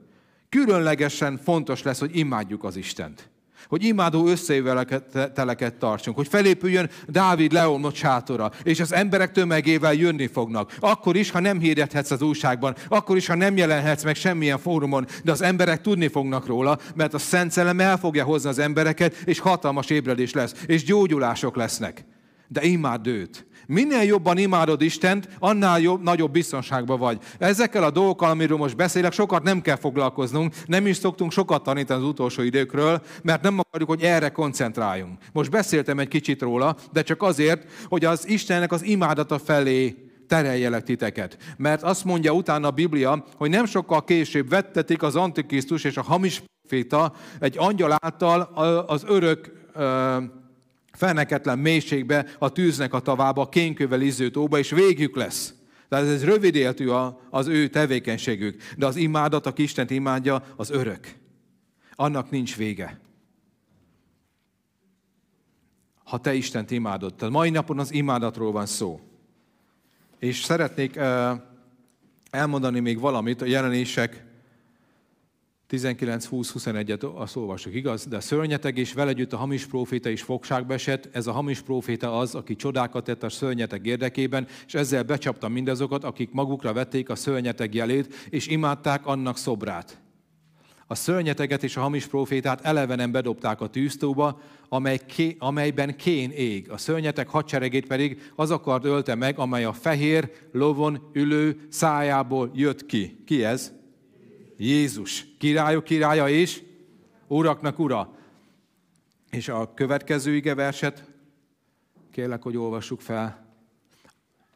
B: különlegesen fontos lesz, hogy imádjuk az Istent hogy imádó összejöveteleket tartsunk, hogy felépüljön Dávid leomlott sátora, és az emberek tömegével jönni fognak. Akkor is, ha nem hirdethetsz az újságban, akkor is, ha nem jelenhetsz meg semmilyen fórumon, de az emberek tudni fognak róla, mert a Szent Szellem el fogja hozni az embereket, és hatalmas ébredés lesz, és gyógyulások lesznek. De imád őt. Minél jobban imádod Istent, annál jobb, nagyobb biztonságban vagy. Ezekkel a dolgokkal, amiről most beszélek, sokat nem kell foglalkoznunk, nem is szoktunk sokat tanítani az utolsó időkről, mert nem akarjuk, hogy erre koncentráljunk. Most beszéltem egy kicsit róla, de csak azért, hogy az Istennek az imádata felé tereljelek titeket. Mert azt mondja utána a Biblia, hogy nem sokkal később vettetik az Antikrisztus és a hamis proféta egy angyal által az örök feneketlen mélységbe, a tűznek a tavába, a kénkövel izző tóba, és végük lesz. Tehát ez rövid éltű az ő tevékenységük. De az imádat, aki Istent imádja, az örök. Annak nincs vége. Ha te Istent imádod. Tehát mai napon az imádatról van szó. És szeretnék elmondani még valamit a jelenések 19-20-21-et azt olvasok, igaz? De a szörnyeteg és vele együtt a hamis próféta is fogságba esett. Ez a hamis próféta az, aki csodákat tett a szörnyeteg érdekében, és ezzel becsapta mindazokat, akik magukra vették a szörnyeteg jelét, és imádták annak szobrát. A szörnyeteget és a hamis profétát elevenen bedobták a tűztóba, amely ké, amelyben kén ég. A szörnyetek hadseregét pedig az akart ölte meg, amely a fehér lovon ülő szájából jött ki. Ki ez? Jézus, királyok királya és uraknak ura. És a következő ige verset, kérlek, hogy olvassuk fel.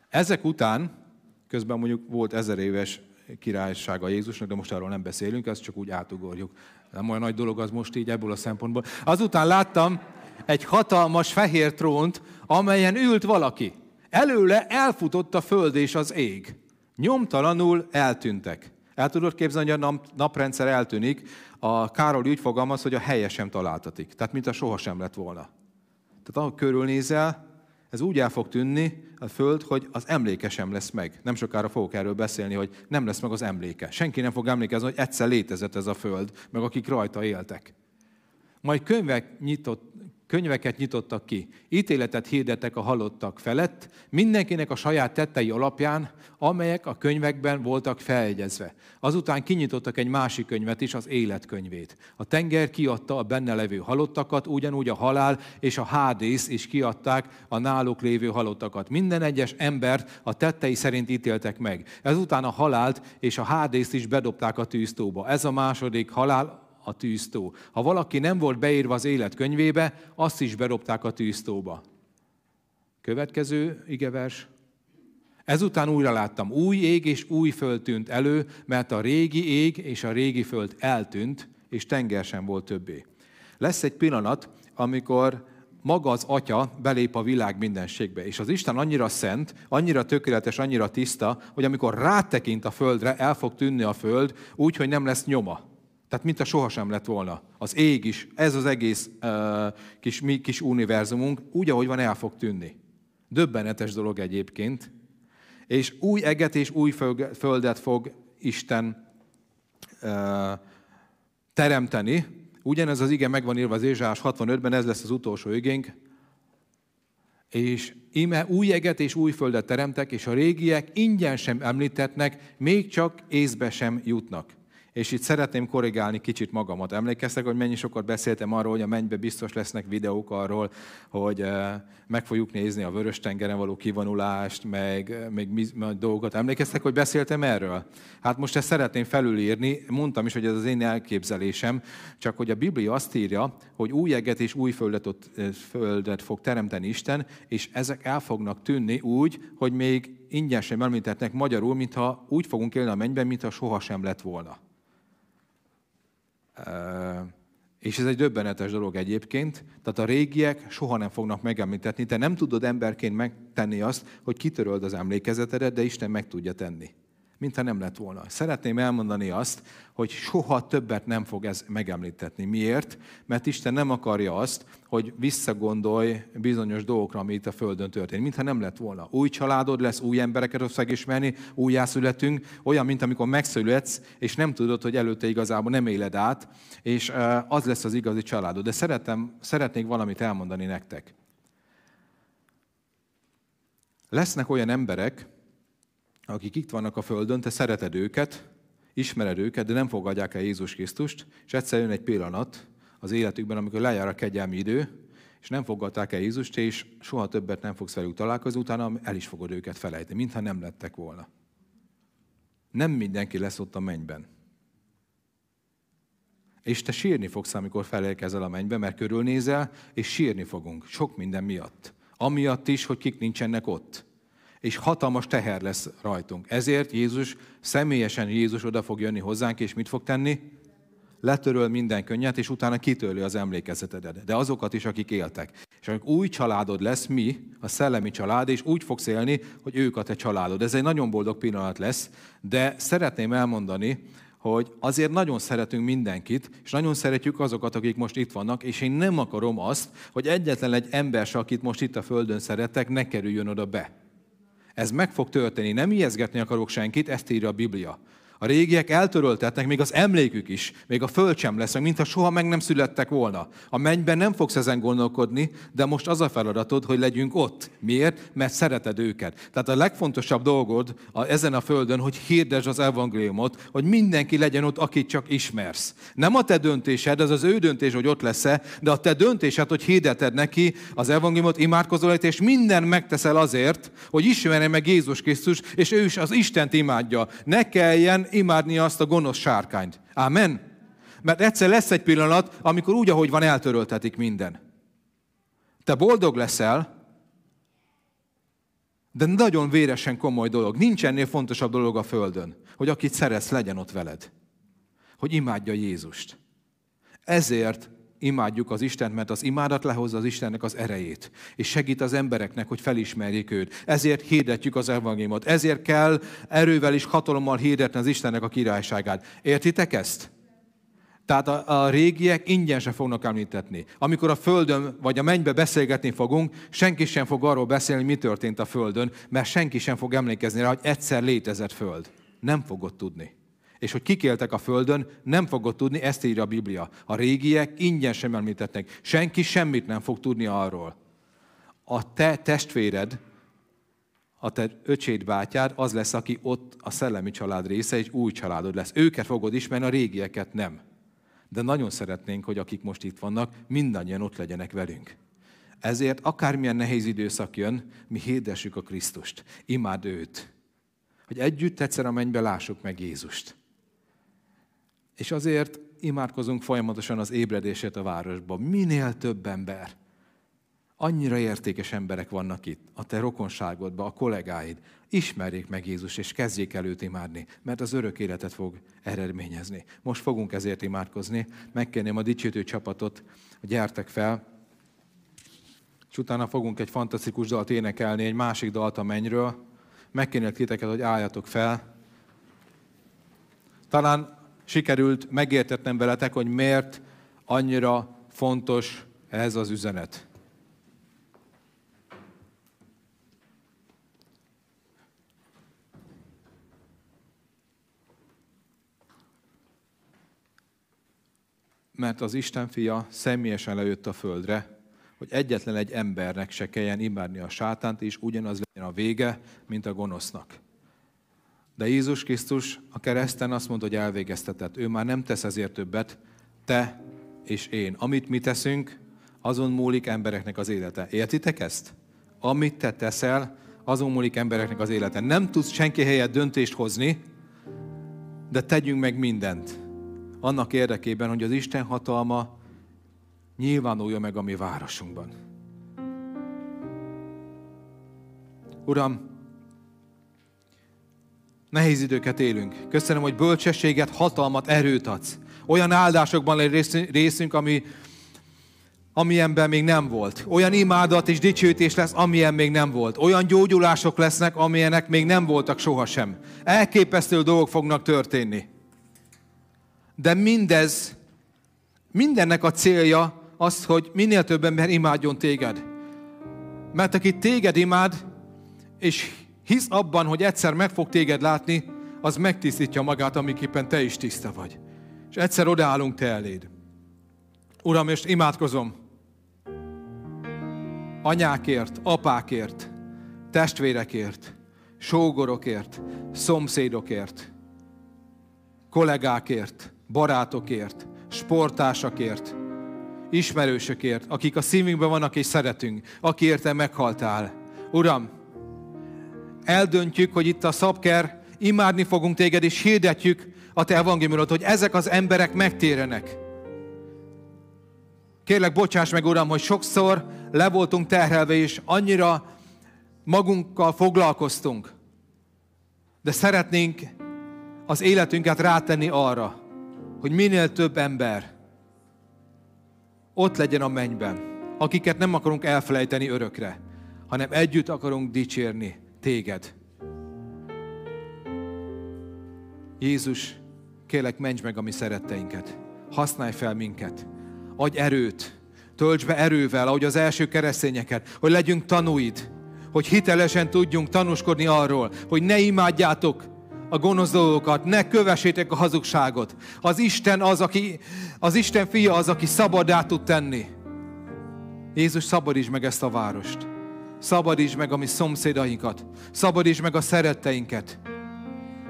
B: Ezek után, közben mondjuk volt ezer éves királysága Jézusnak, de most arról nem beszélünk, ezt csak úgy átugorjuk. Nem olyan nagy dolog az most így ebből a szempontból. Azután láttam egy hatalmas fehér trónt, amelyen ült valaki. Előle elfutott a föld és az ég. Nyomtalanul eltűntek. El tudod képzelni, hogy a naprendszer eltűnik, a Károly úgy fogalmaz, hogy a helye sem találtatik. Tehát, mint a sohasem lett volna. Tehát ahogy körülnézel, ez úgy el fog tűnni a Föld, hogy az emléke sem lesz meg. Nem sokára fogok erről beszélni, hogy nem lesz meg az emléke. Senki nem fog emlékezni, hogy egyszer létezett ez a Föld, meg akik rajta éltek. Majd könyvek nyitott, könyveket nyitottak ki, ítéletet hirdettek a halottak felett, mindenkinek a saját tettei alapján, amelyek a könyvekben voltak feljegyezve. Azután kinyitottak egy másik könyvet is, az életkönyvét. A tenger kiadta a benne levő halottakat, ugyanúgy a halál és a hádész is kiadták a náluk lévő halottakat. Minden egyes embert a tettei szerint ítéltek meg. Ezután a halált és a hádészt is bedobták a tűztóba. Ez a második halál, a tűztó. Ha valaki nem volt beírva az élet könyvébe, azt is berobták a tűztóba. Következő igevers. Ezután újra láttam, új ég és új föld tűnt elő, mert a régi ég és a régi föld eltűnt, és tenger sem volt többé. Lesz egy pillanat, amikor maga az Atya belép a világ mindenségbe. És az Isten annyira szent, annyira tökéletes, annyira tiszta, hogy amikor rátekint a földre, el fog tűnni a föld, úgy, hogy nem lesz nyoma. Tehát mint a sohasem lett volna. Az ég is, ez az egész uh, kis, mi kis univerzumunk, úgy, ahogy van, el fog tűnni. Döbbenetes dolog egyébként. És új eget és új földet fog Isten uh, teremteni. Ugyanez az ige megvan írva az Ézsás 65-ben, ez lesz az utolsó igénk. És ime új eget és új földet teremtek, és a régiek ingyen sem említetnek, még csak észbe sem jutnak És itt szeretném korrigálni kicsit magamat. Emlékeztek, hogy mennyi sokat beszéltem arról, hogy a mennybe biztos lesznek videók arról, hogy eh, meg fogjuk nézni a vörös tengeren való kivonulást, meg eh, még dolgokat. Emlékeztek, hogy beszéltem erről? Hát most ezt szeretném felülírni. Mondtam is, hogy ez az én elképzelésem, csak hogy a Biblia azt írja, hogy új eget és új földet, eh, földet fog teremteni Isten, és ezek el fognak tűnni úgy, hogy még ingyen sem említetnek magyarul, mintha úgy fogunk élni a mennyben, mintha sohasem lett volna. És ez egy döbbenetes dolog egyébként. Tehát a régiek soha nem fognak megemlítetni. Te nem tudod emberként megtenni azt, hogy kitöröld az emlékezetedet, de Isten meg tudja tenni mintha nem lett volna. Szeretném elmondani azt, hogy soha többet nem fog ez megemlítetni. Miért? Mert Isten nem akarja azt, hogy visszagondolj bizonyos dolgokra, ami itt a Földön történik, mintha nem lett volna. Új családod lesz, új embereket fogsz megismerni, újjászületünk, olyan, mint amikor megszületsz, és nem tudod, hogy előtte igazából nem éled át, és az lesz az igazi családod. De szeretem, szeretnék valamit elmondani nektek. Lesznek olyan emberek, akik itt vannak a Földön, te szereted őket, ismered őket, de nem fogadják el Jézus Krisztust, és egyszer jön egy pillanat az életükben, amikor lejár a kegyelmi idő, és nem fogadták el Jézust, és soha többet nem fogsz velük találkozni, utána el is fogod őket felejteni, mintha nem lettek volna. Nem mindenki lesz ott a mennyben. És te sírni fogsz, amikor felérkezel a mennybe, mert körülnézel, és sírni fogunk. Sok minden miatt. Amiatt is, hogy kik nincsenek ott és hatalmas teher lesz rajtunk. Ezért Jézus, személyesen Jézus oda fog jönni hozzánk, és mit fog tenni? Letöröl minden könnyet, és utána kitörli az emlékezetedet. De azokat is, akik éltek. És új családod lesz, mi, a szellemi család, és úgy fogsz élni, hogy ők a te családod. Ez egy nagyon boldog pillanat lesz, de szeretném elmondani, hogy azért nagyon szeretünk mindenkit, és nagyon szeretjük azokat, akik most itt vannak, és én nem akarom azt, hogy egyetlen egy ember se, akit most itt a Földön szeretek, ne kerüljön oda be. Ez meg fog történni. Nem ijeszgetni akarok senkit, ezt írja a Biblia. A régiek eltöröltetnek, még az emlékük is, még a föld sem lesz, mintha soha meg nem születtek volna. A mennyben nem fogsz ezen gondolkodni, de most az a feladatod, hogy legyünk ott. Miért? Mert szereted őket. Tehát a legfontosabb dolgod a, ezen a földön, hogy hirdesd az evangéliumot, hogy mindenki legyen ott, akit csak ismersz. Nem a te döntésed, ez az ő döntés, hogy ott lesz-e, de a te döntésed, hogy hirdeted neki az evangéliumot, imádkozol és minden megteszel azért, hogy ismerje meg Jézus Krisztus, és ő is az Istent imádja. Ne kelljen imádni azt a gonosz sárkányt. Amen? Mert egyszer lesz egy pillanat, amikor úgy, ahogy van, eltöröltetik minden. Te boldog leszel, de nagyon véresen komoly dolog. Nincs ennél fontosabb dolog a Földön, hogy akit szeretsz, legyen ott veled. Hogy imádja Jézust. Ezért imádjuk az Istent, mert az imádat lehozza az Istennek az erejét, és segít az embereknek, hogy felismerjék őt. Ezért hirdetjük az evangéliumot. Ezért kell erővel és hatalommal hirdetni az Istennek a királyságát. Értitek ezt? Tehát a, a régiek ingyen se fognak említetni. Amikor a Földön vagy a mennybe beszélgetni fogunk, senki sem fog arról beszélni, mi történt a Földön, mert senki sem fog emlékezni rá, hogy egyszer létezett Föld. Nem fogod tudni és hogy kik éltek a Földön, nem fogod tudni, ezt írja a Biblia. A régiek ingyen sem említetnek. Senki semmit nem fog tudni arról. A te testvéred, a te öcséd bátyád az lesz, aki ott a szellemi család része, egy új családod lesz. Őket fogod ismerni, a régieket nem. De nagyon szeretnénk, hogy akik most itt vannak, mindannyian ott legyenek velünk. Ezért akármilyen nehéz időszak jön, mi hirdessük a Krisztust. Imád őt. Hogy együtt egyszer a mennybe lássuk meg Jézust. És azért imádkozunk folyamatosan az ébredését a városban. Minél több ember. Annyira értékes emberek vannak itt, a te rokonságodban, a kollégáid. Ismerjék meg Jézus, és kezdjék el őt imádni, mert az örök életet fog eredményezni. Most fogunk ezért imádkozni. Megkérném a dicsőítő csapatot, hogy gyertek fel, és utána fogunk egy fantasztikus dalt énekelni, egy másik dalt a mennyről. Megkérnélek titeket, hogy álljatok fel. Talán sikerült megértetnem veletek, hogy miért annyira fontos ez az üzenet. Mert az Isten fia személyesen lejött a földre, hogy egyetlen egy embernek se kelljen imádni a sátánt, és ugyanaz legyen a vége, mint a gonosznak. De Jézus Krisztus a kereszten azt mondta, hogy elvégeztetett. Ő már nem tesz ezért többet, te és én. Amit mi teszünk, azon múlik embereknek az élete. Értitek ezt? Amit te teszel, azon múlik embereknek az élete. Nem tudsz senki helyett döntést hozni, de tegyünk meg mindent. Annak érdekében, hogy az Isten hatalma nyilvánulja meg a mi városunkban. Uram, nehéz időket élünk. Köszönöm, hogy bölcsességet, hatalmat, erőt adsz. Olyan áldásokban lesz részünk, ami, amilyenben még nem volt. Olyan imádat és dicsőítés lesz, amilyen még nem volt. Olyan gyógyulások lesznek, amilyenek még nem voltak sohasem. Elképesztő dolgok fognak történni. De mindez, mindennek a célja az, hogy minél több ember imádjon téged. Mert aki téged imád, és hisz abban, hogy egyszer meg fog téged látni, az megtisztítja magát, amiképpen te is tiszta vagy. És egyszer odaállunk te eléd. Uram, és imádkozom anyákért, apákért, testvérekért, sógorokért, szomszédokért, kollégákért, barátokért, sportásakért, ismerősökért, akik a szívünkben vannak és szeretünk, akiért te meghaltál. Uram, eldöntjük, hogy itt a szabker, imádni fogunk téged, és hirdetjük a te evangéliumot, hogy ezek az emberek megtérenek. Kérlek, bocsáss meg, Uram, hogy sokszor le voltunk terhelve, és annyira magunkkal foglalkoztunk. De szeretnénk az életünket rátenni arra, hogy minél több ember ott legyen a mennyben, akiket nem akarunk elfelejteni örökre, hanem együtt akarunk dicsérni téged. Jézus, kérlek, ments meg a mi szeretteinket. Használj fel minket. Adj erőt. Tölts be erővel, ahogy az első keresztényeket, hogy legyünk tanúid, hogy hitelesen tudjunk tanúskodni arról, hogy ne imádjátok a gonosz dolgokat, ne kövessétek a hazugságot. Az Isten az, aki, az Isten fia az, aki szabadá tud tenni. Jézus, szabadíts meg ezt a várost. Szabadíts meg a mi szomszédainkat. Szabadíts meg a szeretteinket.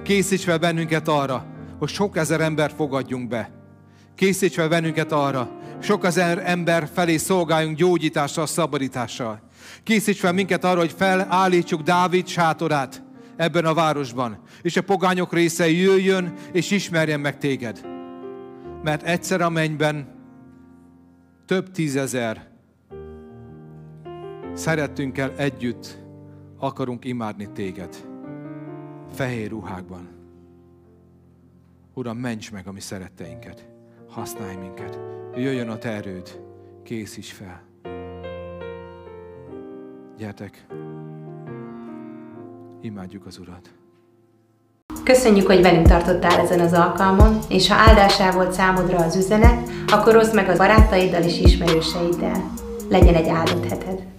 B: Készíts fel bennünket arra, hogy sok ezer ember fogadjunk be. Készíts fel bennünket arra, sok ezer ember felé szolgáljunk gyógyítással, szabadítással. Készíts fel minket arra, hogy felállítsuk Dávid sátorát ebben a városban, és a pogányok része jöjjön és ismerjen meg téged. Mert egyszer a mennyben több tízezer szerettünkkel együtt akarunk imádni téged. Fehér ruhákban. Uram, ments meg a mi szeretteinket. Használj minket. Jöjjön a te erőd. Készíts fel. Gyertek, imádjuk az Urat.
A: Köszönjük, hogy velünk tartottál ezen az alkalmon, és ha áldásá volt számodra az üzenet, akkor oszd meg a barátaiddal és ismerőseiddel. Legyen egy áldott heted!